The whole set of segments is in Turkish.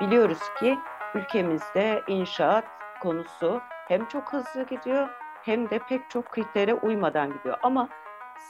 Biliyoruz ki ülkemizde inşaat konusu hem çok hızlı gidiyor hem de pek çok kritere uymadan gidiyor. Ama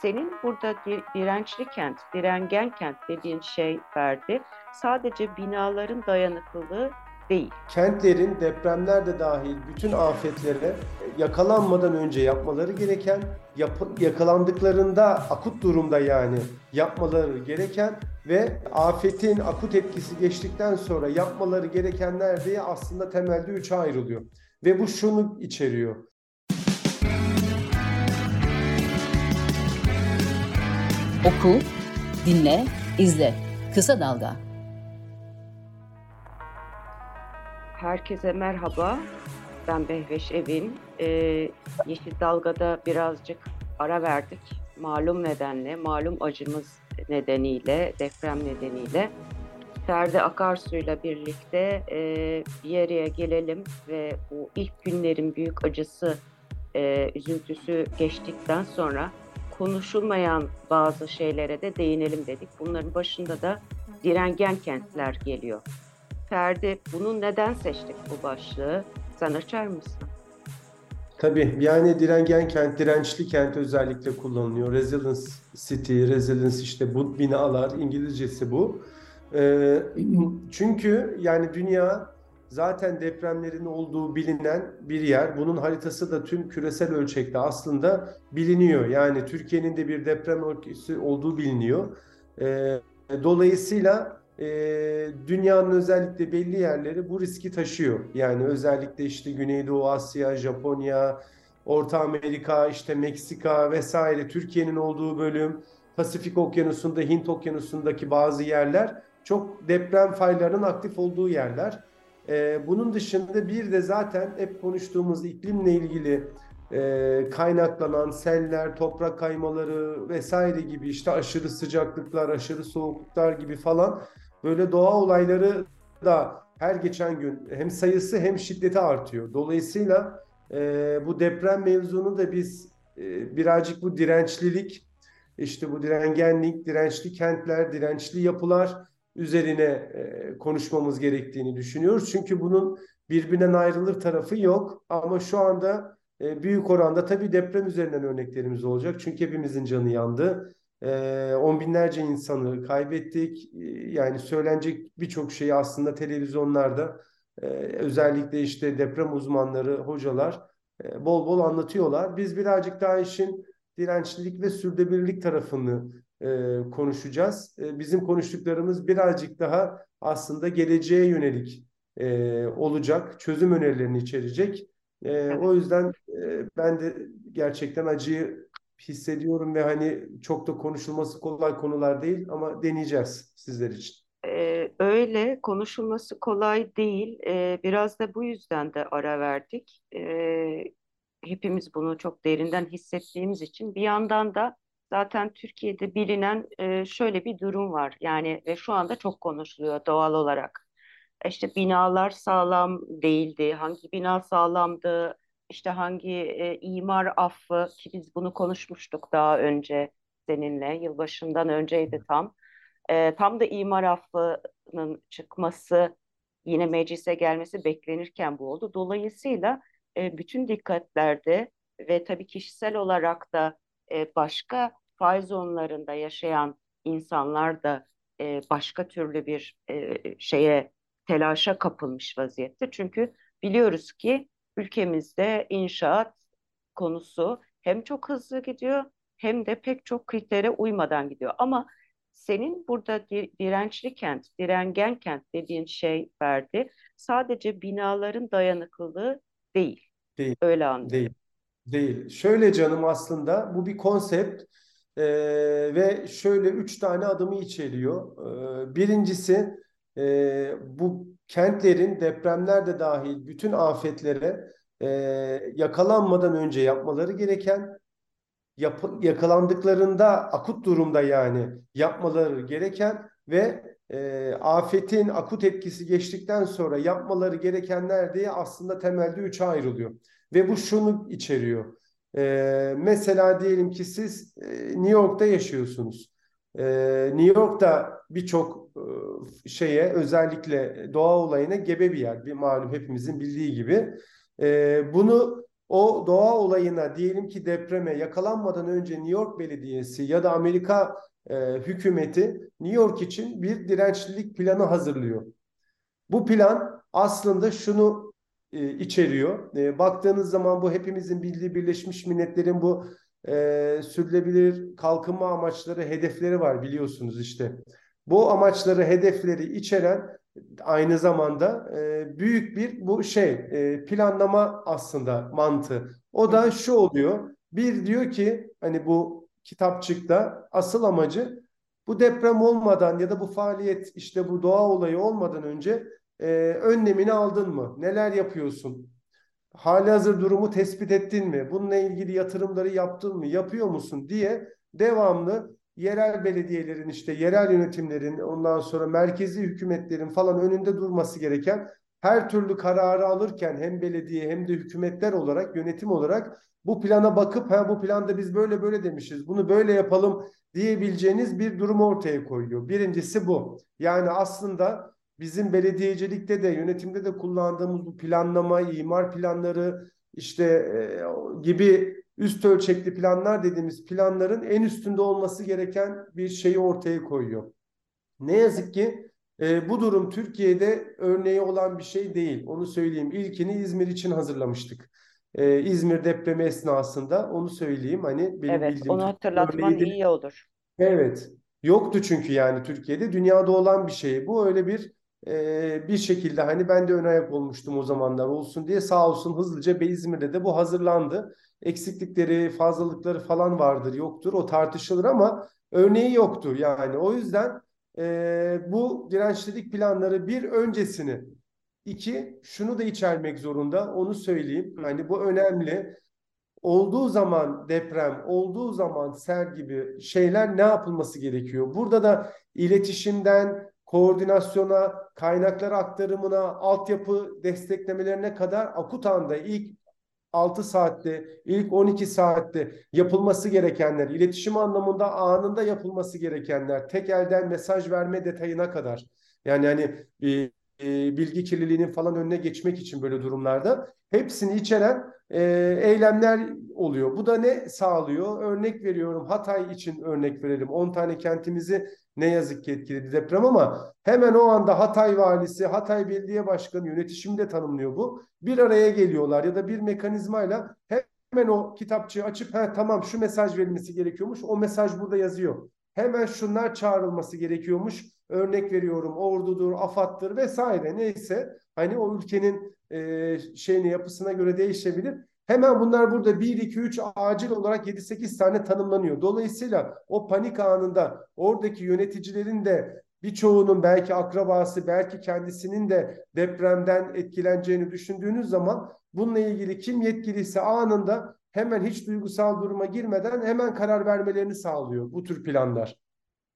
senin burada dirençli kent, direngen kent dediğin şey Ferdi sadece binaların dayanıklılığı değil. Kentlerin depremler de dahil bütün afetlere yakalanmadan önce yapmaları gereken, yap yakalandıklarında akut durumda yani yapmaları gereken ve afetin akut etkisi geçtikten sonra yapmaları gerekenler diye aslında temelde üçe ayrılıyor. Ve bu şunu içeriyor. Oku, dinle, izle. Kısa Dalga. Herkese merhaba. Ben Behveş Evin. Ee, Yeşil Dalga'da birazcık ara verdik. Malum nedenle, malum acımız nedeniyle, deprem nedeniyle. Ferdi Akarsu'yla birlikte e, bir yere gelelim ve bu ilk günlerin büyük acısı, e, üzüntüsü geçtikten sonra konuşulmayan bazı şeylere de değinelim dedik. Bunların başında da direngen kentler geliyor. Ferdi bunu neden seçtik bu başlığı? Sen açar mısın? Tabii yani direngen kent, dirençli kent özellikle kullanılıyor. Resilience City, Resilience işte bu binalar İngilizcesi bu. Ee, çünkü yani dünya zaten depremlerin olduğu bilinen bir yer. Bunun haritası da tüm küresel ölçekte aslında biliniyor. Yani Türkiye'nin de bir deprem ülkesi olduğu biliniyor. Ee, dolayısıyla e, dünyanın özellikle belli yerleri bu riski taşıyor. Yani özellikle işte Güneydoğu Asya, Japonya, Orta Amerika, işte Meksika vesaire Türkiye'nin olduğu bölüm, Pasifik Okyanusu'nda, Hint Okyanusu'ndaki bazı yerler çok deprem faylarının aktif olduğu yerler. Ee, bunun dışında bir de zaten hep konuştuğumuz iklimle ilgili e, kaynaklanan seller, toprak kaymaları vesaire gibi işte aşırı sıcaklıklar, aşırı soğukluklar gibi falan böyle doğa olayları da her geçen gün hem sayısı hem şiddeti artıyor. Dolayısıyla e, bu deprem mevzunu da biz e, birazcık bu dirençlilik, işte bu direngenlik, dirençli kentler, dirençli yapılar üzerine e, konuşmamız gerektiğini düşünüyoruz. Çünkü bunun birbirinden ayrılır tarafı yok. Ama şu anda e, büyük oranda tabii deprem üzerinden örneklerimiz olacak. Çünkü hepimizin canı yandı. E, on binlerce insanı kaybettik. E, yani söylenecek birçok şeyi aslında televizyonlarda e, özellikle işte deprem uzmanları, hocalar e, bol bol anlatıyorlar. Biz birazcık daha işin dirençlilik ve sürdürülebilirlik tarafını e, konuşacağız. E, bizim konuştuklarımız birazcık daha aslında geleceğe yönelik e, olacak, çözüm önerilerini içerecek. E, o yüzden e, ben de gerçekten acıyı hissediyorum ve hani çok da konuşulması kolay konular değil ama deneyeceğiz sizler için. Ee, öyle konuşulması kolay değil. Ee, biraz da bu yüzden de ara verdik. Ee, hepimiz bunu çok derinden hissettiğimiz için bir yandan da zaten Türkiye'de bilinen e, şöyle bir durum var. Yani ve şu anda çok konuşuluyor doğal olarak. İşte binalar sağlam değildi. Hangi bina sağlamdı? İşte hangi e, imar affı ki biz bunu konuşmuştuk daha önce seninle. Yılbaşından önceydi tam. E, tam da imar affının çıkması yine meclise gelmesi beklenirken bu oldu. Dolayısıyla e, bütün dikkatlerde ve tabii kişisel olarak da e, başka fay zonlarında yaşayan insanlar da e, başka türlü bir e, şeye telaşa kapılmış vaziyette. Çünkü biliyoruz ki ülkemizde inşaat konusu hem çok hızlı gidiyor hem de pek çok kritere uymadan gidiyor. Ama senin burada dirençli kent, direngen kent dediğin şey verdi. Sadece binaların dayanıklılığı değil. Değil. Öyle anlıyorum. Değil. Değil. Şöyle canım aslında bu bir konsept e, ve şöyle üç tane adımı içeriyor. E, birincisi e, bu kentlerin depremler de dahil bütün afetlere e, yakalanmadan önce yapmaları gereken yap, yakalandıklarında akut durumda yani yapmaları gereken ve e, afetin akut etkisi geçtikten sonra yapmaları gerekenler diye aslında temelde üçe ayrılıyor. Ve bu şunu içeriyor. E, mesela diyelim ki siz e, New York'ta yaşıyorsunuz. E, New York'ta birçok şeye özellikle doğa olayına gebe bir yer. Bir malum hepimizin bildiği gibi. E, bunu o doğa olayına diyelim ki depreme yakalanmadan önce New York Belediyesi ya da Amerika e, hükümeti New York için bir dirençlilik planı hazırlıyor. Bu plan aslında şunu e, içeriyor. E, baktığınız zaman bu hepimizin bildiği Birleşmiş Milletler'in bu e, sürdürülebilir kalkınma amaçları, hedefleri var biliyorsunuz işte. Bu amaçları, hedefleri içeren aynı zamanda e, büyük bir bu şey e, planlama aslında mantığı. O da şu oluyor. Bir diyor ki hani bu kitapçıkta asıl amacı bu deprem olmadan ya da bu faaliyet işte bu doğa olayı olmadan önce e, önlemini aldın mı? Neler yapıyorsun? Hali hazır durumu tespit ettin mi? Bununla ilgili yatırımları yaptın mı? Yapıyor musun diye devamlı yerel belediyelerin işte yerel yönetimlerin ondan sonra merkezi hükümetlerin falan önünde durması gereken her türlü kararı alırken hem belediye hem de hükümetler olarak yönetim olarak bu plana bakıp ha bu planda biz böyle böyle demişiz bunu böyle yapalım diyebileceğiniz bir durum ortaya koyuyor. Birincisi bu. Yani aslında bizim belediyecilikte de yönetimde de kullandığımız bu planlama, imar planları işte e, gibi üst ölçekli planlar dediğimiz planların en üstünde olması gereken bir şeyi ortaya koyuyor. Ne yazık ki e, bu durum Türkiye'de örneği olan bir şey değil. Onu söyleyeyim. İlkini İzmir için hazırlamıştık. E, İzmir depremi esnasında onu söyleyeyim. Hani benim evet, bildiğim onu hatırlatman iyi olur. Evet. Yoktu çünkü yani Türkiye'de dünyada olan bir şey. Bu öyle bir e, bir şekilde hani ben de ön ayak olmuştum o zamanlar olsun diye sağ olsun hızlıca İzmir'de de bu hazırlandı. Eksiklikleri, fazlalıkları falan vardır, yoktur. O tartışılır ama örneği yoktu yani. O yüzden e, bu dirençlilik planları bir öncesini, iki şunu da içermek zorunda. Onu söyleyeyim. Hani bu önemli. Olduğu zaman deprem, olduğu zaman sel gibi şeyler ne yapılması gerekiyor? Burada da iletişimden, koordinasyona, kaynaklar aktarımına, altyapı desteklemelerine kadar akut anda ilk 6 saatte, ilk 12 saatte yapılması gerekenler, iletişim anlamında anında yapılması gerekenler, tek elden mesaj verme detayına kadar. Yani hani e, e, bilgi kirliliğinin falan önüne geçmek için böyle durumlarda hepsini içeren e, eylemler oluyor. Bu da ne sağlıyor? Örnek veriyorum Hatay için örnek verelim. 10 tane kentimizi ne yazık ki etkiledi deprem ama hemen o anda Hatay valisi, Hatay belediye başkanı yönetişimi de tanımlıyor bu. Bir araya geliyorlar ya da bir mekanizmayla hemen o kitapçığı açıp ha tamam şu mesaj verilmesi gerekiyormuş. O mesaj burada yazıyor. Hemen şunlar çağrılması gerekiyormuş. Örnek veriyorum ordudur, afattır vesaire neyse. Hani o ülkenin e, şeyini yapısına göre değişebilir. Hemen bunlar burada 1, 2, 3 acil olarak 7, 8 tane tanımlanıyor. Dolayısıyla o panik anında oradaki yöneticilerin de birçoğunun belki akrabası, belki kendisinin de depremden etkileneceğini düşündüğünüz zaman bununla ilgili kim yetkiliyse anında hemen hiç duygusal duruma girmeden hemen karar vermelerini sağlıyor bu tür planlar.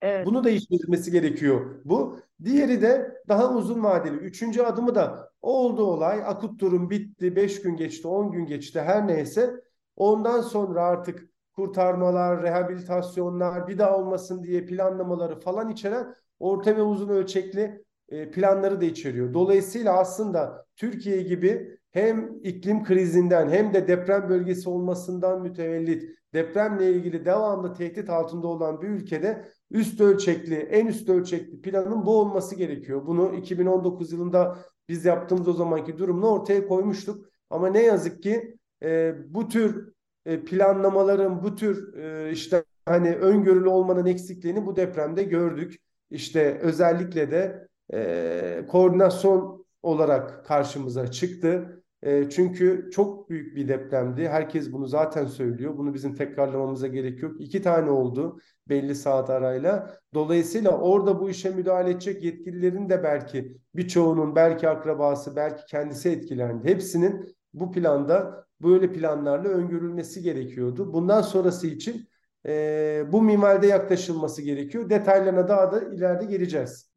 Evet. Bunu da işlenmesi gerekiyor bu. Diğeri de daha uzun vadeli. Üçüncü adımı da oldu olay. Akut durum bitti. Beş gün geçti, on gün geçti her neyse. Ondan sonra artık kurtarmalar, rehabilitasyonlar bir daha olmasın diye planlamaları falan içeren orta ve uzun ölçekli e, planları da içeriyor. Dolayısıyla aslında Türkiye gibi hem iklim krizinden hem de deprem bölgesi olmasından mütevellit depremle ilgili devamlı tehdit altında olan bir ülkede üst ölçekli, en üst ölçekli planın bu olması gerekiyor. Bunu 2019 yılında biz yaptığımız o zamanki durumla ortaya koymuştuk. Ama ne yazık ki e, bu tür e, planlamaların, bu tür e, işte hani öngörülü olmanın eksikliğini bu depremde gördük. İşte özellikle de e, koordinasyon olarak karşımıza çıktı. E, çünkü çok büyük bir depremdi. Herkes bunu zaten söylüyor. Bunu bizim tekrarlamamıza gerek yok. İki tane oldu belli saat arayla. Dolayısıyla orada bu işe müdahale edecek yetkililerin de belki birçoğunun belki akrabası belki kendisi etkilendi. Hepsinin bu planda böyle planlarla öngörülmesi gerekiyordu. Bundan sonrası için e, bu mimaride yaklaşılması gerekiyor. Detaylarına daha da ileride geleceğiz.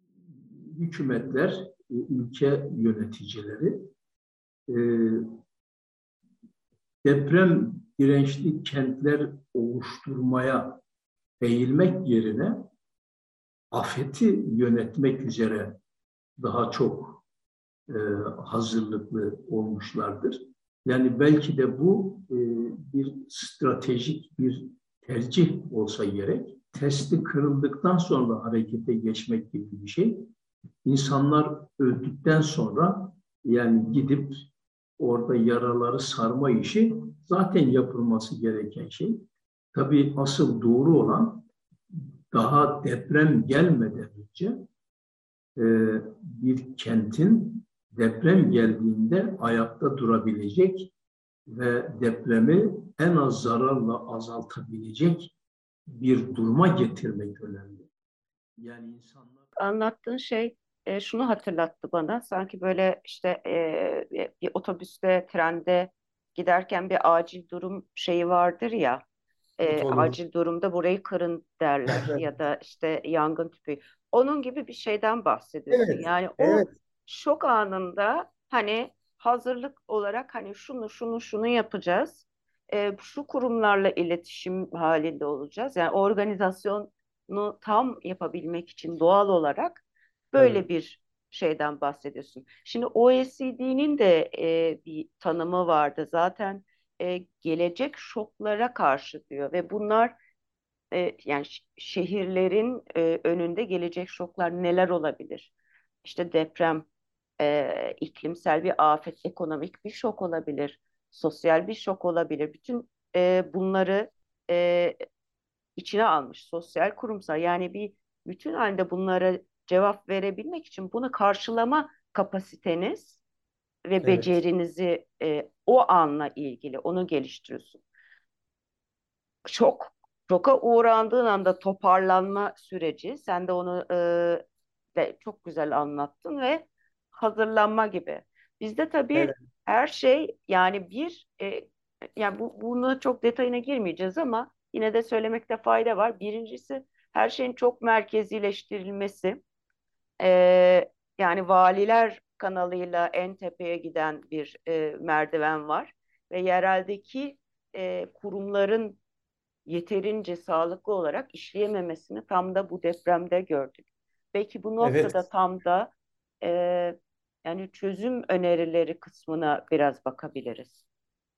Hükümetler, ülke yöneticileri e, deprem dirençli kentler oluşturmaya eğilmek yerine afeti yönetmek üzere daha çok e, hazırlıklı olmuşlardır. Yani belki de bu e, bir stratejik bir tercih olsa gerek. Testi kırıldıktan sonra harekete geçmek gibi bir şey. İnsanlar öldükten sonra yani gidip orada yaraları sarma işi zaten yapılması gereken şey. Tabii asıl doğru olan daha deprem gelmeden önce e, bir kentin deprem geldiğinde ayakta durabilecek ve depremi en az zararla azaltabilecek bir duruma getirmek önemli. Yani insanlar anlattığın şey e, şunu hatırlattı bana. Sanki böyle işte e, bir otobüste, trende giderken bir acil durum şeyi vardır ya. E, acil durumda burayı kırın derler ya da işte yangın tüpü. Onun gibi bir şeyden bahsediyorsun. Evet, yani o evet. şok anında hani hazırlık olarak hani şunu şunu şunu yapacağız. E, şu kurumlarla iletişim halinde olacağız. Yani organizasyonu tam yapabilmek için doğal olarak böyle evet. bir şeyden bahsediyorsun. Şimdi OECD'nin de e, bir tanımı vardı. Zaten e, gelecek şoklara karşı diyor ve bunlar e, yani şehirlerin e, önünde gelecek şoklar neler olabilir? İşte deprem, e, iklimsel bir afet, ekonomik bir şok olabilir, sosyal bir şok olabilir. Bütün e, bunları e, içine almış sosyal kurumsal yani bir bütün halde bunlara cevap verebilmek için bunu karşılama kapasiteniz ve evet. becerinizi e, o anla ilgili onu geliştiriyorsun. Şok, şoka uğrandığın anda toparlanma süreci sen de onu e, de çok güzel anlattın ve hazırlanma gibi. Bizde tabii evet. her şey yani bir e, yani bu, bunu çok detayına girmeyeceğiz ama yine de söylemekte fayda var. Birincisi her şeyin çok merkezileştirilmesi. E, yani valiler kanalıyla en tepeye giden bir e, merdiven var ve yereldeki e, kurumların yeterince sağlıklı olarak işleyememesini tam da bu depremde gördük. Belki bu noktada evet. tam da e, yani çözüm önerileri kısmına biraz bakabiliriz.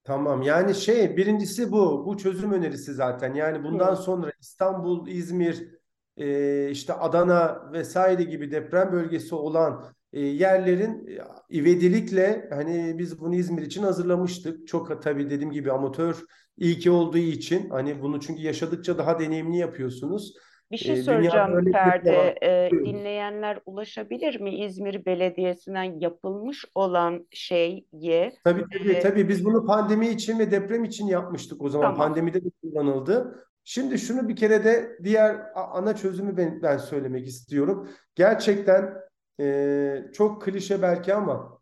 Tamam yani şey birincisi bu bu çözüm önerisi zaten yani bundan evet. sonra İstanbul, İzmir, e, işte Adana vesaire gibi deprem bölgesi olan e, yerlerin e, ivedilikle hani biz bunu İzmir için hazırlamıştık. Çok tabii dediğim gibi amatör ilki olduğu için hani bunu çünkü yaşadıkça daha deneyimli yapıyorsunuz. Bir şey soracağım Ferdi. E, dinleyenler ulaşabilir mi İzmir Belediyesi'nden yapılmış olan şeye? Tabii tabii, e, tabii. Biz bunu pandemi için ve deprem için yapmıştık o zaman. Tamam. Pandemide de kullanıldı. Şimdi şunu bir kere de diğer ana çözümü ben, ben söylemek istiyorum. Gerçekten e, çok klişe belki ama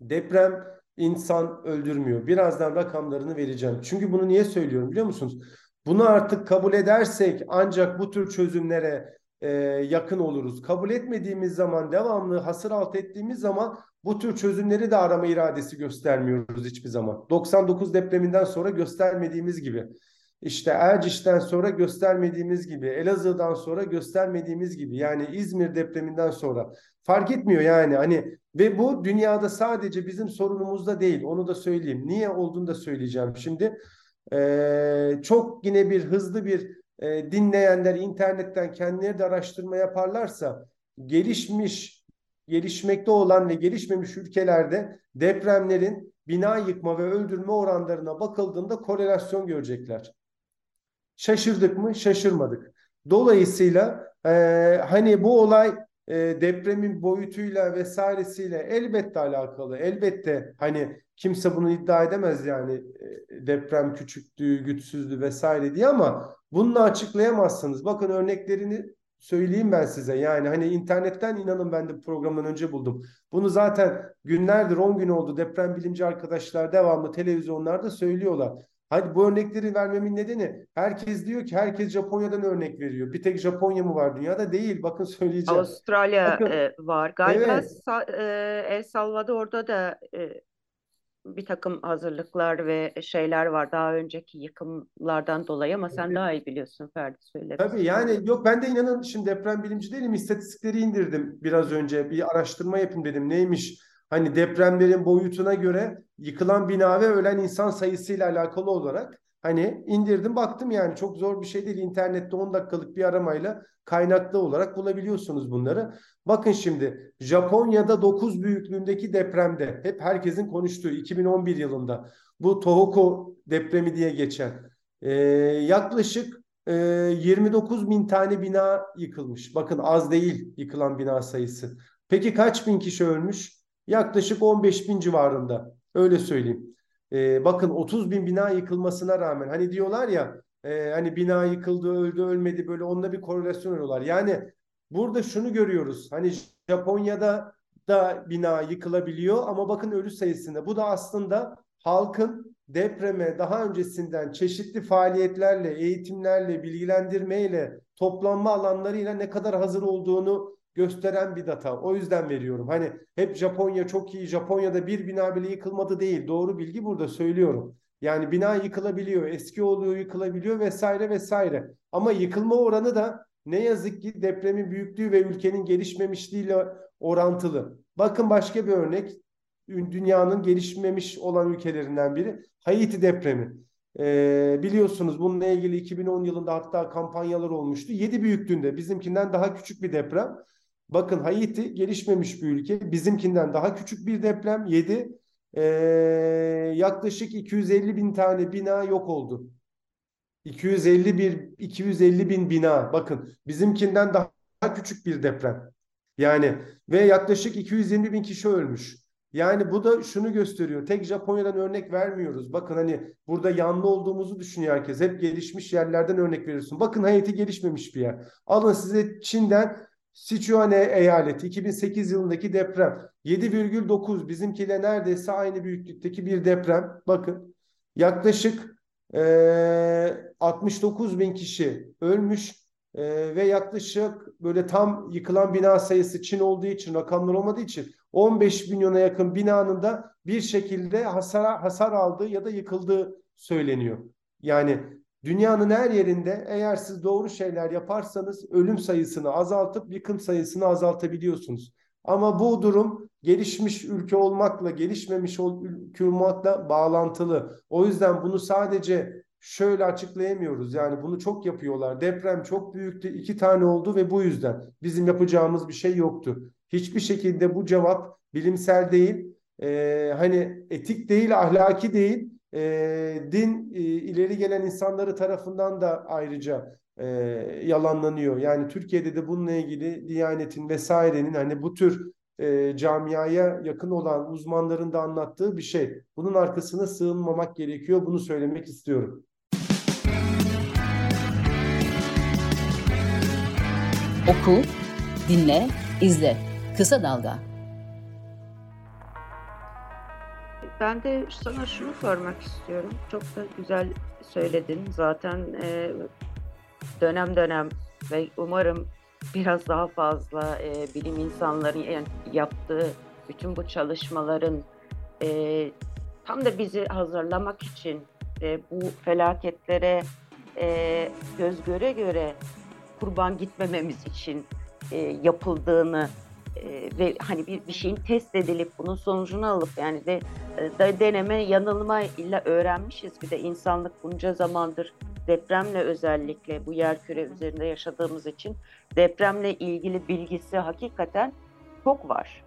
deprem insan öldürmüyor. Birazdan rakamlarını vereceğim. Çünkü bunu niye söylüyorum biliyor musunuz? Bunu artık kabul edersek ancak bu tür çözümlere e, yakın oluruz. Kabul etmediğimiz zaman devamlı hasır alt ettiğimiz zaman bu tür çözümleri de arama iradesi göstermiyoruz hiçbir zaman. 99 depreminden sonra göstermediğimiz gibi. İşte Erciş'ten sonra göstermediğimiz gibi, Elazığ'dan sonra göstermediğimiz gibi yani İzmir depreminden sonra fark etmiyor yani hani ve bu dünyada sadece bizim sorunumuzda değil onu da söyleyeyim. Niye olduğunu da söyleyeceğim şimdi. Ee, çok yine bir hızlı bir e, dinleyenler internetten kendileri de araştırma yaparlarsa gelişmiş, gelişmekte olan ve gelişmemiş ülkelerde depremlerin bina yıkma ve öldürme oranlarına bakıldığında korelasyon görecekler. Şaşırdık mı? Şaşırmadık. Dolayısıyla e, hani bu olay e, depremin boyutuyla vesairesiyle elbette alakalı. Elbette hani kimse bunu iddia edemez yani e, deprem küçüktü, güçsüzdü vesaire diye ama bunu açıklayamazsınız. Bakın örneklerini söyleyeyim ben size. Yani hani internetten inanın ben de programdan önce buldum. Bunu zaten günlerdir 10 gün oldu deprem bilimci arkadaşlar devamlı televizyonlarda söylüyorlar. Hadi bu örnekleri vermemin nedeni herkes diyor ki herkes Japonya'dan örnek veriyor. Bir tek Japonya mı var dünyada? Değil. Bakın söyleyeceğim. Avustralya Bakın, e, var. Galiba evet. Sa e, El Salvador'da da e, bir takım hazırlıklar ve şeyler var daha önceki yıkımlardan dolayı ama sen daha iyi biliyorsun Ferdi söyle. Tabii yani yok ben de inanın şimdi deprem bilimci değilim istatistikleri indirdim biraz önce bir araştırma yapayım dedim neymiş hani depremlerin boyutuna göre yıkılan bina ve ölen insan sayısıyla alakalı olarak hani indirdim baktım yani çok zor bir şey değil internette 10 dakikalık bir aramayla kaynaklı olarak bulabiliyorsunuz bunları. Bakın şimdi Japonya'da 9 büyüklüğündeki depremde hep herkesin konuştuğu 2011 yılında bu Tohoku depremi diye geçen e, yaklaşık e, 29 bin tane bina yıkılmış. Bakın az değil yıkılan bina sayısı. Peki kaç bin kişi ölmüş? Yaklaşık 15 bin civarında. Öyle söyleyeyim. E, bakın 30 bin bina yıkılmasına rağmen hani diyorlar ya e, hani bina yıkıldı öldü ölmedi böyle onunla bir korelasyon oluyorlar. Yani burada şunu görüyoruz. Hani Japonya'da da bina yıkılabiliyor ama bakın ölü sayısında. Bu da aslında halkın depreme daha öncesinden çeşitli faaliyetlerle, eğitimlerle, bilgilendirmeyle, toplanma alanlarıyla ne kadar hazır olduğunu gösteren bir data. O yüzden veriyorum. Hani hep Japonya çok iyi, Japonya'da bir bina bile yıkılmadı değil. Doğru bilgi burada söylüyorum. Yani bina yıkılabiliyor, eski oluyor yıkılabiliyor vesaire vesaire. Ama yıkılma oranı da ne yazık ki depremin büyüklüğü ve ülkenin gelişmemişliğiyle orantılı. Bakın başka bir örnek. Dünyanın gelişmemiş olan ülkelerinden biri Haiti depremi. Ee, biliyorsunuz bununla ilgili 2010 yılında hatta kampanyalar olmuştu. 7 büyüklüğünde bizimkinden daha küçük bir deprem. Bakın Haiti gelişmemiş bir ülke. Bizimkinden daha küçük bir deprem 7. Ee, yaklaşık 250 bin tane bina yok oldu. 250 bir 250 bin bina. Bakın bizimkinden daha küçük bir deprem. Yani ve yaklaşık 220 bin kişi ölmüş. Yani bu da şunu gösteriyor. Tek Japonya'dan örnek vermiyoruz. Bakın hani burada yanlı olduğumuzu düşünüyor herkes. Hep gelişmiş yerlerden örnek veriyorsun. Bakın Haiti gelişmemiş bir yer. Alın size Çin'den Sichuan eyaleti 2008 yılındaki deprem 7,9 bizimkiyle neredeyse aynı büyüklükteki bir deprem. Bakın yaklaşık e, 69 bin kişi ölmüş e, ve yaklaşık böyle tam yıkılan bina sayısı Çin olduğu için rakamlar olmadığı için 15 milyona yakın binanın da bir şekilde hasar, hasar aldığı ya da yıkıldığı söyleniyor. Yani dünyanın her yerinde eğer siz doğru şeyler yaparsanız ölüm sayısını azaltıp yıkım sayısını azaltabiliyorsunuz. Ama bu durum gelişmiş ülke olmakla gelişmemiş ülke olmakla bağlantılı. O yüzden bunu sadece şöyle açıklayamıyoruz. Yani bunu çok yapıyorlar. Deprem çok büyüktü. iki tane oldu ve bu yüzden bizim yapacağımız bir şey yoktu. Hiçbir şekilde bu cevap bilimsel değil. E, hani etik değil, ahlaki değil. E, din e, ileri gelen insanları tarafından da ayrıca e, yalanlanıyor. Yani Türkiye'de de bununla ilgili Diyanet'in vesairenin hani bu tür e, camiaya yakın olan uzmanların da anlattığı bir şey. Bunun arkasına sığınmamak gerekiyor. Bunu söylemek istiyorum. Oku, dinle, izle. Kısa Dalga. Ben de sana şunu sormak istiyorum. Çok da güzel söyledin. Zaten e, dönem dönem ve umarım biraz daha fazla e, bilim insanların yaptığı bütün bu çalışmaların e, tam da bizi hazırlamak için e, bu felaketlere e, göz göre göre kurban gitmememiz için e, yapıldığını e, ve hani bir, bir şeyin test edilip bunun sonucunu alıp yani de, de deneme yanılma ile öğrenmişiz bir de insanlık bunca zamandır depremle özellikle bu yer küre üzerinde yaşadığımız için depremle ilgili bilgisi hakikaten çok var.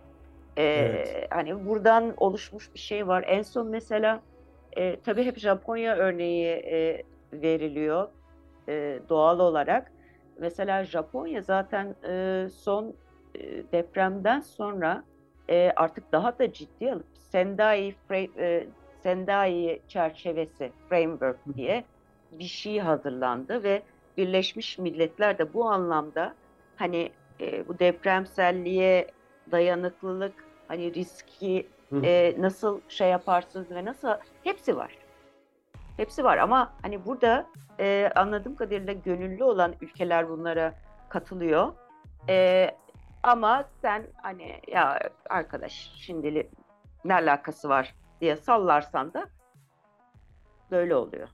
Ee, evet. Hani buradan oluşmuş bir şey var. En son mesela e, tabii hep Japonya örneği e, veriliyor e, doğal olarak. Mesela Japonya zaten e, son depremden sonra e, artık daha da ciddi alıp Sendai, e, Sendai çerçevesi framework diye bir şey hazırlandı ve Birleşmiş Milletler de bu anlamda hani e, bu depremselliğe dayanıklılık hani riski e, nasıl şey yaparsınız ve nasıl hepsi var. Hepsi var ama hani burada e, anladığım kadarıyla gönüllü olan ülkeler bunlara katılıyor. E, ama sen hani ya arkadaş şimdi ne alakası var diye sallarsan da böyle oluyor.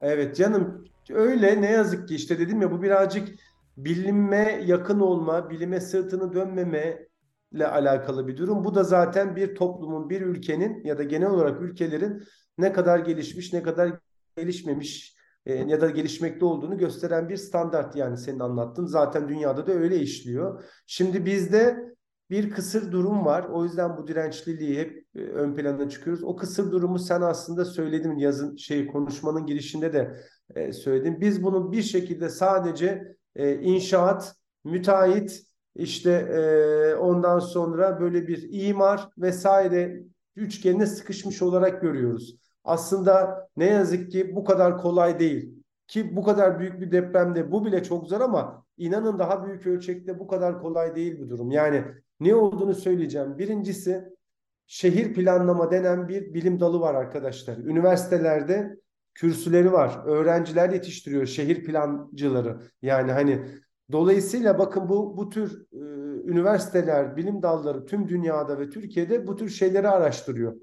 Evet canım öyle ne yazık ki işte dedim ya bu birazcık bilime yakın olma, bilime sırtını dönmeme ile alakalı bir durum. Bu da zaten bir toplumun, bir ülkenin ya da genel olarak ülkelerin ne kadar gelişmiş, ne kadar gelişmemiş ya da gelişmekte olduğunu gösteren bir standart yani senin anlattığın. Zaten dünyada da öyle işliyor. Şimdi bizde bir kısır durum var. O yüzden bu dirençliliği hep e, ön plana çıkıyoruz. O kısır durumu sen aslında söyledin yazın şey konuşmanın girişinde de e, söyledin. Biz bunu bir şekilde sadece e, inşaat, müteahhit işte e, ondan sonra böyle bir imar vesaire üçgenine sıkışmış olarak görüyoruz. Aslında ne yazık ki bu kadar kolay değil. Ki bu kadar büyük bir depremde bu bile çok zor ama inanın daha büyük ölçekte bu kadar kolay değil bu durum. Yani ne olduğunu söyleyeceğim. Birincisi şehir planlama denen bir bilim dalı var arkadaşlar. Üniversitelerde kürsüleri var. Öğrenciler yetiştiriyor şehir plancıları. Yani hani dolayısıyla bakın bu bu tür e, üniversiteler, bilim dalları tüm dünyada ve Türkiye'de bu tür şeyleri araştırıyor.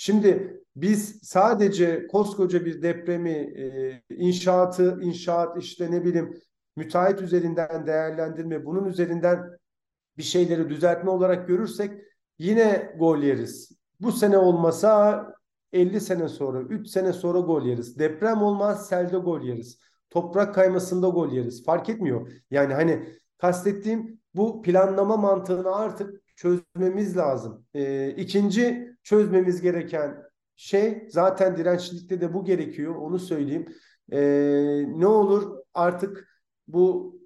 Şimdi biz sadece koskoca bir depremi, e, inşaatı, inşaat işte ne bileyim müteahhit üzerinden değerlendirme, bunun üzerinden bir şeyleri düzeltme olarak görürsek yine gol yeriz. Bu sene olmasa 50 sene sonra, 3 sene sonra gol yeriz. Deprem olmaz, selde gol yeriz. Toprak kaymasında gol yeriz. Fark etmiyor. Yani hani kastettiğim bu planlama mantığını artık çözmemiz lazım. Ee, ikinci çözmemiz gereken şey zaten dirençlilikte de bu gerekiyor. Onu söyleyeyim. Ee, ne olur artık bu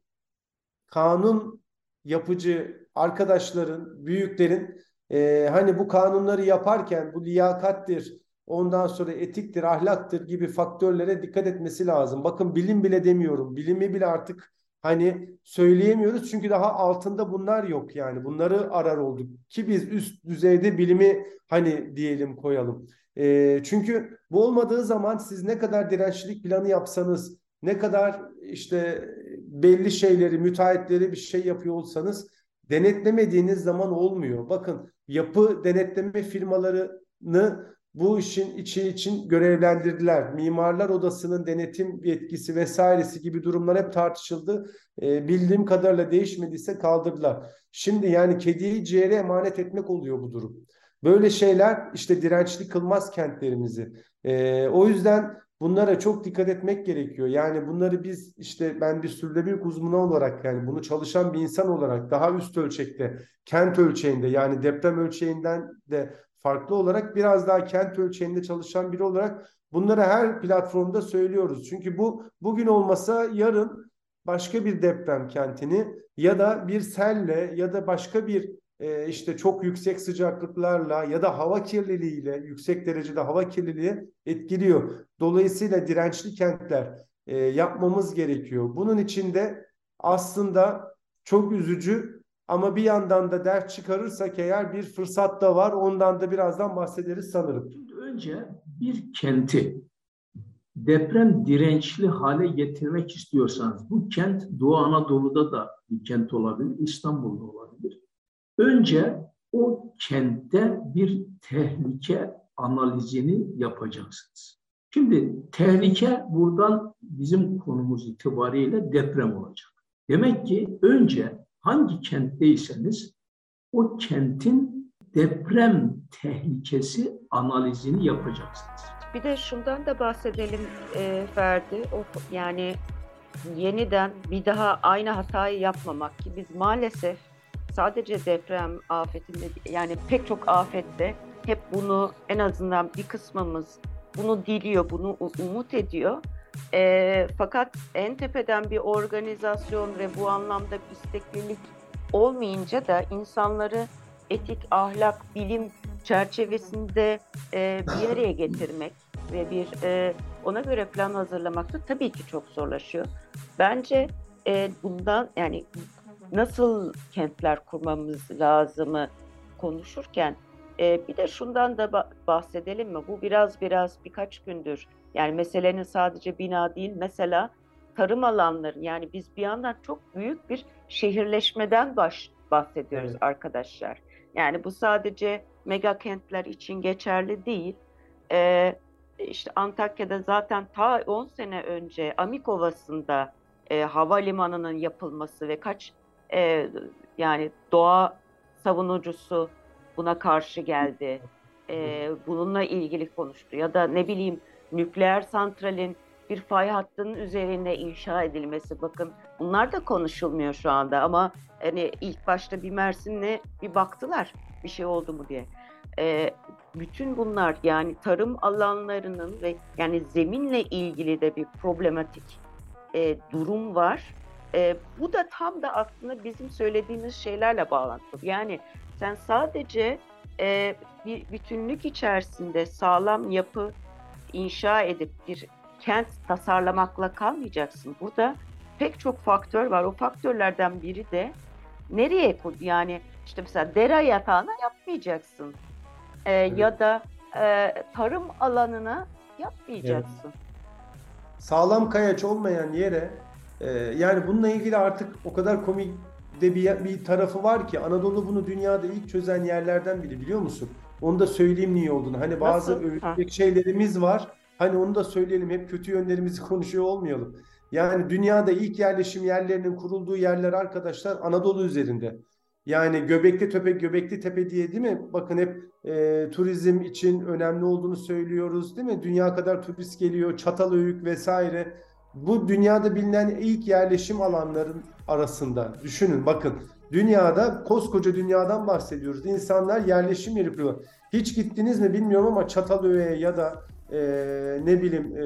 kanun yapıcı arkadaşların, büyüklerin e, hani bu kanunları yaparken bu liyakattir, ondan sonra etiktir, ahlaktır gibi faktörlere dikkat etmesi lazım. Bakın bilim bile demiyorum. Bilimi bile artık hani söyleyemiyoruz çünkü daha altında bunlar yok yani. Bunları arar olduk ki biz üst düzeyde bilimi hani diyelim koyalım. E, çünkü bu olmadığı zaman siz ne kadar dirençlilik planı yapsanız, ne kadar işte belli şeyleri, müteahhitleri bir şey yapıyor olsanız denetlemediğiniz zaman olmuyor. Bakın yapı denetleme firmalarını bu işin içi için görevlendirdiler. Mimarlar Odası'nın denetim yetkisi vesairesi gibi durumlar hep tartışıldı. E, bildiğim kadarıyla değişmediyse kaldırdılar. Şimdi yani kediyi ciğere emanet etmek oluyor bu durum. Böyle şeyler işte dirençli kılmaz kentlerimizi. E, o yüzden bunlara çok dikkat etmek gerekiyor. Yani bunları biz işte ben bir sürdürülebilir uzmanı olarak yani bunu çalışan bir insan olarak daha üst ölçekte, kent ölçeğinde yani deprem ölçeğinden de farklı olarak biraz daha kent ölçeğinde çalışan biri olarak bunları her platformda söylüyoruz. Çünkü bu bugün olmasa yarın başka bir deprem kentini ya da bir selle ya da başka bir e, işte çok yüksek sıcaklıklarla ya da hava kirliliğiyle yüksek derecede hava kirliliği etkiliyor. Dolayısıyla dirençli kentler e, yapmamız gerekiyor. Bunun için de aslında çok üzücü ama bir yandan da ders çıkarırsak eğer bir fırsat da var. Ondan da birazdan bahsederiz sanırım. Şimdi önce bir kenti deprem dirençli hale getirmek istiyorsanız bu kent Doğu Anadolu'da da bir kent olabilir, İstanbul'da olabilir. Önce o kentte bir tehlike analizini yapacaksınız. Şimdi tehlike buradan bizim konumuz itibariyle deprem olacak. Demek ki önce hangi kentteyseniz o kentin deprem tehlikesi analizini yapacaksınız. Bir de şundan da bahsedelim e, Ferdi. O, yani yeniden bir daha aynı hatayı yapmamak ki biz maalesef sadece deprem afetinde yani pek çok afette hep bunu en azından bir kısmımız bunu diliyor, bunu umut ediyor. E, fakat en tepeden bir organizasyon ve bu anlamda isteklilik olmayınca da insanları etik, ahlak, bilim çerçevesinde e, bir araya getirmek ve bir e, ona göre plan hazırlamak da tabii ki çok zorlaşıyor. Bence e, bundan yani nasıl kentler kurmamız lazımı konuşurken e, bir de şundan da bahsedelim mi? Bu biraz biraz birkaç gündür yani meselenin sadece bina değil mesela tarım alanları yani biz bir yandan çok büyük bir şehirleşmeden baş, bahsediyoruz Evet. arkadaşlar. Yani bu sadece mega kentler için geçerli değil. Ee, işte Antakya'da zaten ta 10 sene önce Amikovası'nda e, havalimanının yapılması ve kaç e, yani doğa savunucusu buna karşı geldi. E, bununla ilgili konuştu. Ya da ne bileyim nükleer santralin bir fay hattının üzerine inşa edilmesi. Bakın bunlar da konuşulmuyor şu anda ama hani ilk başta bir Mersin'le bir baktılar bir şey oldu mu diye. E, bütün bunlar yani tarım alanlarının ve yani zeminle ilgili de bir problematik e, durum var. E, bu da tam da aslında bizim söylediğimiz şeylerle bağlantılı. Yani sen sadece e, bir bütünlük içerisinde sağlam yapı inşa edip bir kent tasarlamakla kalmayacaksın. Burada pek çok faktör var. O faktörlerden biri de nereye yani işte mesela dere yatağına yapmayacaksın. E, Ya da e, tarım alanına yapmayacaksın. Sağlam kayaç olmayan yere e, yani bununla ilgili artık o kadar komik de bir, bir tarafı var ki Anadolu bunu dünyada ilk çözen yerlerden biri biliyor musun? Onu da söyleyeyim niye olduğunu. Hani bazı övülecek şeylerimiz var. Hani onu da söyleyelim. Hep kötü yönlerimizi konuşuyor olmayalım. Yani dünyada ilk yerleşim yerlerinin kurulduğu yerler arkadaşlar Anadolu üzerinde. Yani Göbekli Tepe, Göbekli Tepe diye değil mi? Bakın hep e, turizm için önemli olduğunu söylüyoruz değil mi? Dünya kadar turist geliyor, Çatalhöyük vesaire. Bu dünyada bilinen ilk yerleşim alanların arasında. Düşünün bakın dünyada koskoca dünyadan bahsediyoruz. İnsanlar yerleşim yeri kuruyor. Hiç gittiniz mi bilmiyorum ama Çatalhöyük'e ya da e, ne bileyim e,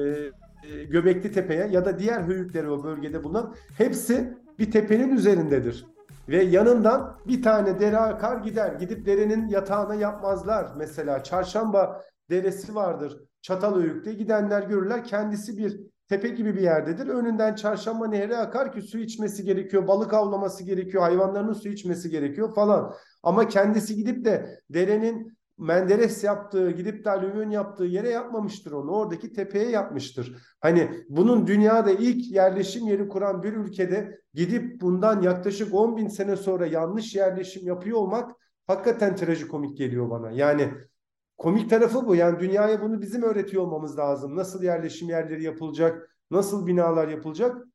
e, Göbekli Tepe'ye ya da diğer höyükleri o bölgede bulunan hepsi bir tepenin üzerindedir. Ve yanından bir tane dere akar gider. Gidip derenin yatağına yapmazlar. Mesela Çarşamba deresi vardır Çatalhöyük'te. Gidenler görürler kendisi bir tepe gibi bir yerdedir. Önünden Çarşamba nehri akar ki su içmesi gerekiyor, balık avlaması gerekiyor, hayvanların su içmesi gerekiyor falan. Ama kendisi gidip de derenin Menderes yaptığı, gidip de alüvyon yaptığı yere yapmamıştır onu. Oradaki tepeye yapmıştır. Hani bunun dünyada ilk yerleşim yeri kuran bir ülkede gidip bundan yaklaşık 10 bin sene sonra yanlış yerleşim yapıyor olmak hakikaten trajikomik geliyor bana. Yani komik tarafı bu. Yani dünyaya bunu bizim öğretiyor olmamız lazım. Nasıl yerleşim yerleri yapılacak, nasıl binalar yapılacak.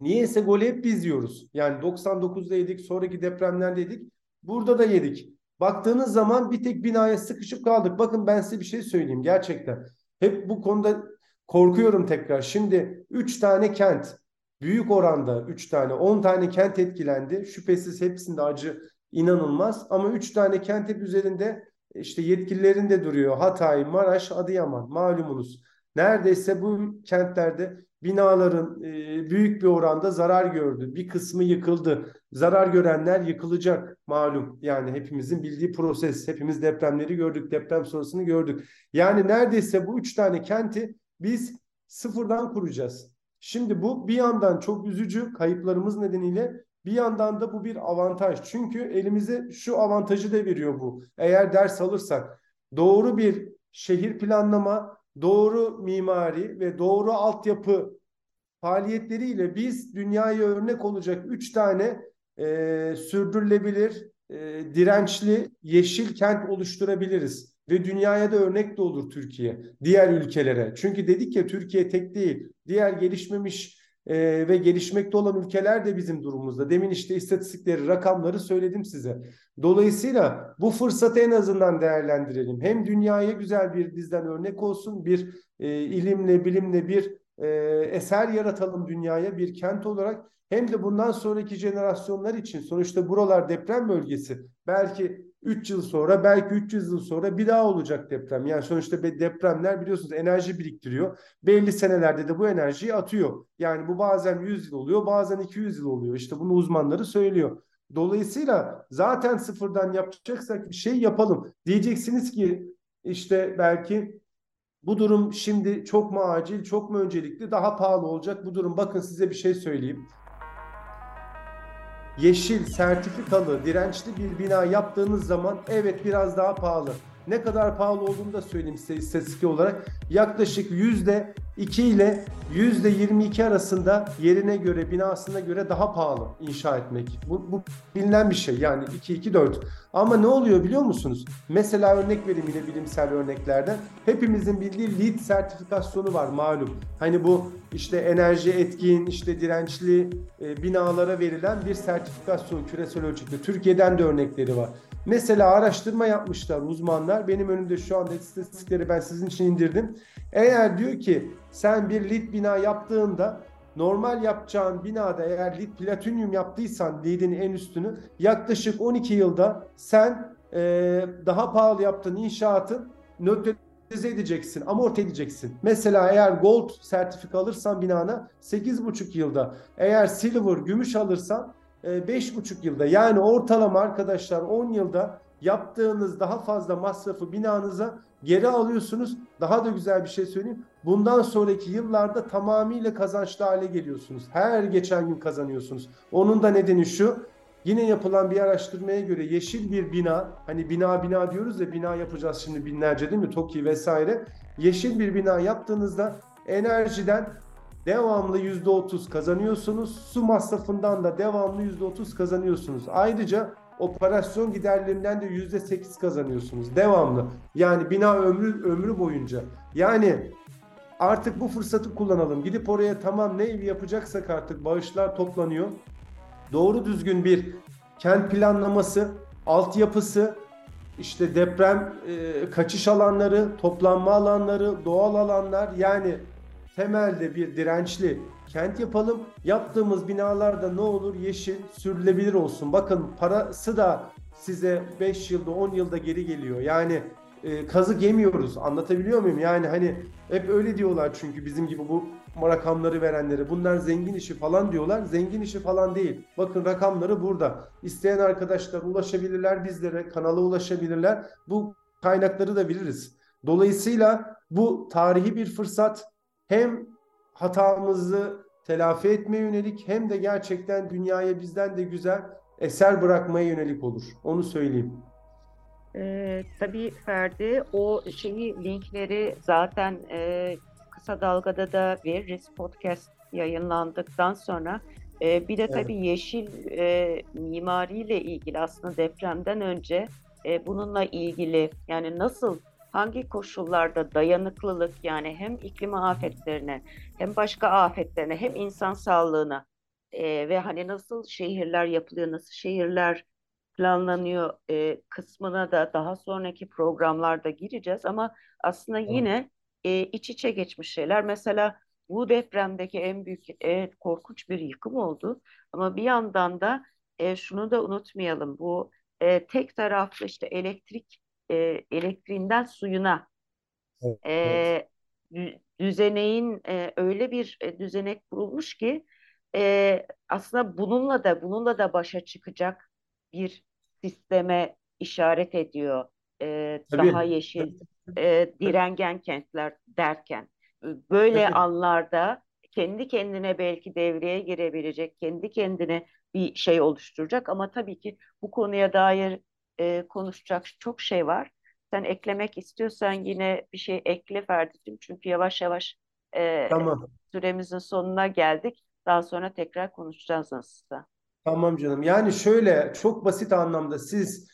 Niyeyse golü hep biz yiyoruz. Yani 99'da yedik, sonraki depremlerde yedik. Burada da yedik. Baktığınız zaman bir tek binaya sıkışıp kaldık. Bakın ben size bir şey söyleyeyim gerçekten. Hep bu konuda korkuyorum tekrar. Şimdi 3 tane kent, büyük oranda 3 tane, 10 tane kent etkilendi. Şüphesiz hepsinde acı inanılmaz. Ama 3 tane kent hep üzerinde işte yetkililerin de duruyor. Hatay, Maraş, Adıyaman malumunuz. Neredeyse bu kentlerde binaların e, büyük bir oranda zarar gördü. Bir kısmı yıkıldı. Zarar görenler yıkılacak malum. Yani hepimizin bildiği proses. Hepimiz depremleri gördük. Deprem sonrasını gördük. Yani neredeyse bu üç tane kenti biz sıfırdan kuracağız. Şimdi bu bir yandan çok üzücü kayıplarımız nedeniyle bir yandan da bu bir avantaj. Çünkü elimize şu avantajı da veriyor bu. Eğer ders alırsak doğru bir şehir planlama, doğru mimari ve doğru altyapı faaliyetleriyle biz dünyaya örnek olacak üç tane e, sürdürülebilir, e, dirençli, yeşil kent oluşturabiliriz. Ve dünyaya da örnek de olur Türkiye, diğer ülkelere. Çünkü dedik ya Türkiye tek değil, diğer gelişmemiş e, ve gelişmekte olan ülkeler de bizim durumumuzda. Demin işte istatistikleri, rakamları söyledim size. Dolayısıyla bu fırsatı en azından değerlendirelim. Hem dünyaya güzel bir bizden örnek olsun, bir e, ilimle, bilimle bir e, eser yaratalım dünyaya bir kent olarak. Hem de bundan sonraki jenerasyonlar için sonuçta buralar deprem bölgesi. Belki 3 yıl sonra, belki 300 yıl sonra bir daha olacak deprem. Yani sonuçta depremler biliyorsunuz enerji biriktiriyor. Belli senelerde de bu enerjiyi atıyor. Yani bu bazen 100 yıl oluyor, bazen 200 yıl oluyor. İşte bunu uzmanları söylüyor. Dolayısıyla zaten sıfırdan yapacaksak bir şey yapalım. Diyeceksiniz ki işte belki bu durum şimdi çok mu acil, çok mu öncelikli, daha pahalı olacak bu durum. Bakın size bir şey söyleyeyim. Yeşil, sertifikalı, dirençli bir bina yaptığınız zaman evet biraz daha pahalı. Ne kadar pahalı olduğunu da söyleyeyim size istatistik olarak. Yaklaşık yüzde 2 ile yüzde 22 arasında yerine göre, binasına göre daha pahalı inşa etmek. Bu, bu bilinen bir şey yani 2-2-4. Ama ne oluyor biliyor musunuz? Mesela örnek vereyim yine bilimsel örneklerden. Hepimizin bildiği LEED sertifikasyonu var malum. Hani bu işte enerji etkin, işte dirençli e, binalara verilen bir sertifikasyon küresel ölçekte. Türkiye'den de örnekleri var. Mesela araştırma yapmışlar uzmanlar. Benim önümde şu anda istatistikleri ben sizin için indirdim. Eğer diyor ki sen bir lit bina yaptığında normal yapacağın binada eğer lit platinyum yaptıysan lidin en üstünü yaklaşık 12 yılda sen e, daha pahalı yaptığın inşaatın nötralize edeceksin, amorti edeceksin. Mesela eğer gold sertifika alırsan binana 8,5 yılda, eğer silver, gümüş alırsan 5,5 e, yılda yani ortalama arkadaşlar 10 yılda yaptığınız daha fazla masrafı binanıza geri alıyorsunuz. Daha da güzel bir şey söyleyeyim. Bundan sonraki yıllarda tamamıyla kazançlı hale geliyorsunuz. Her geçen gün kazanıyorsunuz. Onun da nedeni şu. Yine yapılan bir araştırmaya göre yeşil bir bina, hani bina bina diyoruz ya bina yapacağız şimdi binlerce değil mi? TOKİ vesaire. Yeşil bir bina yaptığınızda enerjiden devamlı %30 kazanıyorsunuz. Su masrafından da devamlı %30 kazanıyorsunuz. Ayrıca operasyon giderlerinden de %8 kazanıyorsunuz. Devamlı. Yani bina ömrü ömrü boyunca. Yani artık bu fırsatı kullanalım. Gidip oraya tamam ne evi yapacaksak artık bağışlar toplanıyor. Doğru düzgün bir kent planlaması, altyapısı, işte deprem e, kaçış alanları, toplanma alanları, doğal alanlar yani temelde bir dirençli kent yapalım. Yaptığımız binalarda ne olur yeşil, sürülebilir olsun. Bakın parası da size 5 yılda 10 yılda geri geliyor. Yani e, kazık yemiyoruz. Anlatabiliyor muyum? Yani hani hep öyle diyorlar çünkü bizim gibi bu rakamları verenleri. Bunlar zengin işi falan diyorlar. Zengin işi falan değil. Bakın rakamları burada. İsteyen arkadaşlar ulaşabilirler bizlere, kanala ulaşabilirler. Bu kaynakları da biliriz. Dolayısıyla bu tarihi bir fırsat hem hatamızı telafi etmeye yönelik hem de gerçekten dünyaya bizden de güzel eser bırakmaya yönelik olur. Onu söyleyeyim. Ee, tabii Ferdi o şeyi linkleri zaten e, kısa dalgada da veririz podcast yayınlandıktan sonra. E, bir de tabii evet. yeşil e, mimariyle ilgili aslında depremden önce e, bununla ilgili yani nasıl hangi koşullarda dayanıklılık yani hem iklim afetlerine hem başka afetlerine hem insan sağlığına e, ve hani nasıl şehirler yapılıyor, nasıl şehirler planlanıyor e, kısmına da daha sonraki programlarda gireceğiz. Ama aslında yine e, iç içe geçmiş şeyler. Mesela bu depremdeki en büyük evet korkunç bir yıkım oldu. Ama bir yandan da e, şunu da unutmayalım. Bu e, tek taraflı işte elektrik e, elektriğinden suyuna evet. e, düzeneğin e, öyle bir e, düzenek kurulmuş ki e, aslında bununla da bununla da başa çıkacak bir sisteme işaret ediyor. E, daha yeşil, e, direngen kentler derken böyle Tabii. anlarda kendi kendine belki devreye girebilecek, kendi kendine bir şey oluşturacak ama tabii ki bu konuya dair e, konuşacak çok şey var. Sen eklemek istiyorsan yine bir şey ekle Ferdi'cim. Çünkü yavaş yavaş e, tamam. süremizin sonuna geldik. Daha sonra tekrar konuşacağız nasılsa. Tamam canım. Yani şöyle çok basit anlamda siz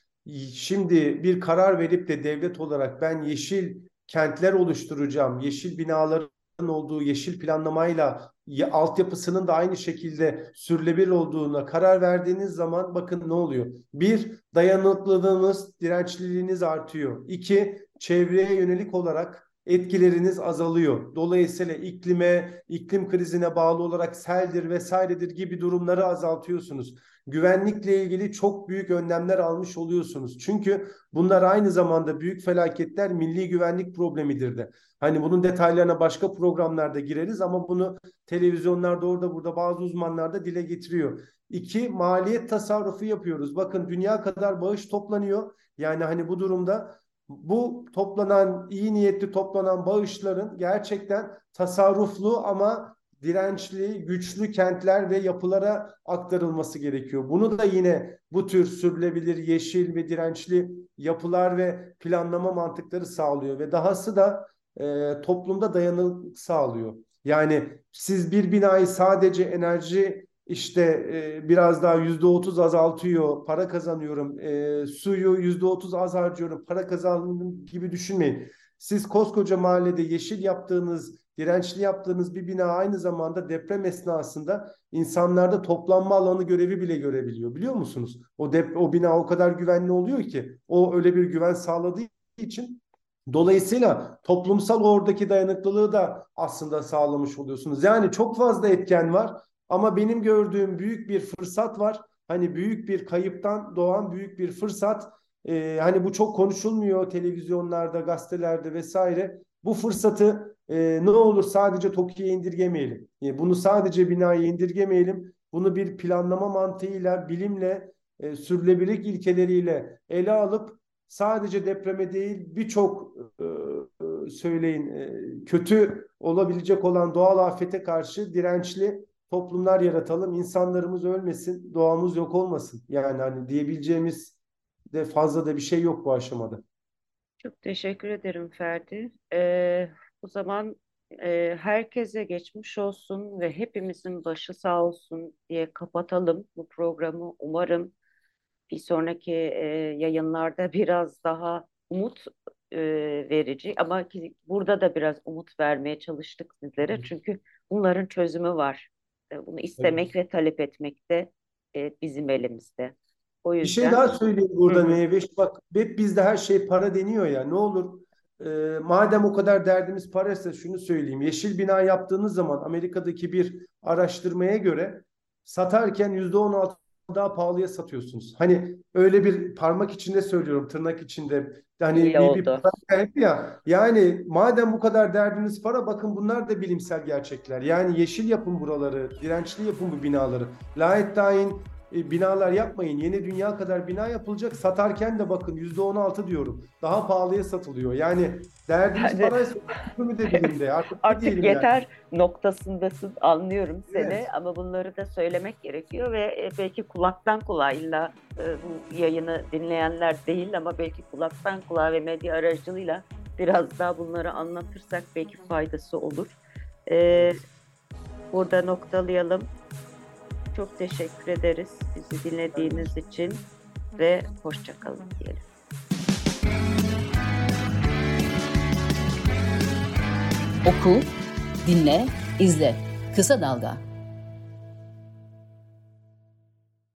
şimdi bir karar verip de devlet olarak ben yeşil kentler oluşturacağım, yeşil binaların olduğu yeşil planlamayla altyapısının da aynı şekilde sürülebilir olduğuna karar verdiğiniz zaman bakın ne oluyor? Bir, dayanıklılığınız, dirençliliğiniz artıyor. İki, çevreye yönelik olarak etkileriniz azalıyor. Dolayısıyla iklime, iklim krizine bağlı olarak seldir vesairedir gibi durumları azaltıyorsunuz. Güvenlikle ilgili çok büyük önlemler almış oluyorsunuz. Çünkü bunlar aynı zamanda büyük felaketler milli güvenlik problemidir de. Hani bunun detaylarına başka programlarda gireriz ama bunu televizyonlarda orada burada bazı uzmanlar da dile getiriyor. İki, maliyet tasarrufu yapıyoruz. Bakın dünya kadar bağış toplanıyor. Yani hani bu durumda bu toplanan iyi niyetli toplanan bağışların gerçekten tasarruflu ama dirençli, güçlü kentler ve yapılara aktarılması gerekiyor. Bunu da yine bu tür sürülebilir, yeşil ve dirençli yapılar ve planlama mantıkları sağlıyor ve dahası da e, toplumda dayanıklık sağlıyor. Yani siz bir binayı sadece enerji işte e, biraz daha yüzde otuz azaltıyor, para kazanıyorum, e, suyu yüzde otuz az harcıyorum, para kazandım gibi düşünmeyin. Siz koskoca mahallede yeşil yaptığınız, dirençli yaptığınız bir bina aynı zamanda deprem esnasında insanlarda toplanma alanı görevi bile görebiliyor. Biliyor musunuz? O dep o bina o kadar güvenli oluyor ki o öyle bir güven sağladığı için Dolayısıyla toplumsal oradaki dayanıklılığı da aslında sağlamış oluyorsunuz. Yani çok fazla etken var ama benim gördüğüm büyük bir fırsat var. Hani büyük bir kayıptan doğan büyük bir fırsat. Ee, hani bu çok konuşulmuyor televizyonlarda, gazetelerde vesaire. Bu fırsatı e, ne olur sadece TOKİ'ye indirgemeyelim. E, bunu sadece binaya indirgemeyelim. Bunu bir planlama mantığıyla, bilimle, e, sürülebilirlik ilkeleriyle ele alıp sadece depreme değil birçok e, e, söyleyin e, kötü olabilecek olan doğal afete karşı dirençli toplumlar yaratalım. İnsanlarımız ölmesin, doğamız yok olmasın. Yani hani diyebileceğimiz de fazla da bir şey yok bu aşamada. Çok teşekkür ederim Ferdi. Ee, o zaman e, herkese geçmiş olsun ve hepimizin başı sağ olsun diye kapatalım bu programı. Umarım bir sonraki e, yayınlarda biraz daha umut e, verici ama ki burada da biraz umut vermeye çalıştık sizlere. Çünkü bunların çözümü var. E, bunu istemek evet. ve talep etmek de e, bizim elimizde. O yüzden... Bir şey daha söyleyeyim burada Meyveş. Bak hep bizde her şey para deniyor ya. Ne olur e, madem o kadar derdimiz paraysa şunu söyleyeyim. Yeşil bina yaptığınız zaman Amerika'daki bir araştırmaya göre satarken yüzde on altı daha pahalıya satıyorsunuz. Hani öyle bir parmak içinde söylüyorum, tırnak içinde. Hani İyi bir, oldu. bir ya. Yani madem bu kadar derdiniz para bakın bunlar da bilimsel gerçekler. Yani yeşil yapın buraları, dirençli yapın bu binaları. Laetdain e, binalar yapmayın. Yeni dünya kadar bina yapılacak. Satarken de bakın yüzde on altı diyorum. Daha pahalıya satılıyor. Yani derdimiz yani, paraysa mü de bilimde. Artık, artık yeter yani. noktasındasın. Anlıyorum seni evet. ama bunları da söylemek gerekiyor ve e, belki kulaktan kulağa illa e, bu yayını dinleyenler değil ama belki kulaktan kulağa ve medya aracılığıyla biraz daha bunları anlatırsak belki faydası olur. Ee, burada noktalayalım. Çok teşekkür ederiz bizi dinlediğiniz için ve hoşçakalın diyelim. Oku, dinle, izle. Kısa Dalga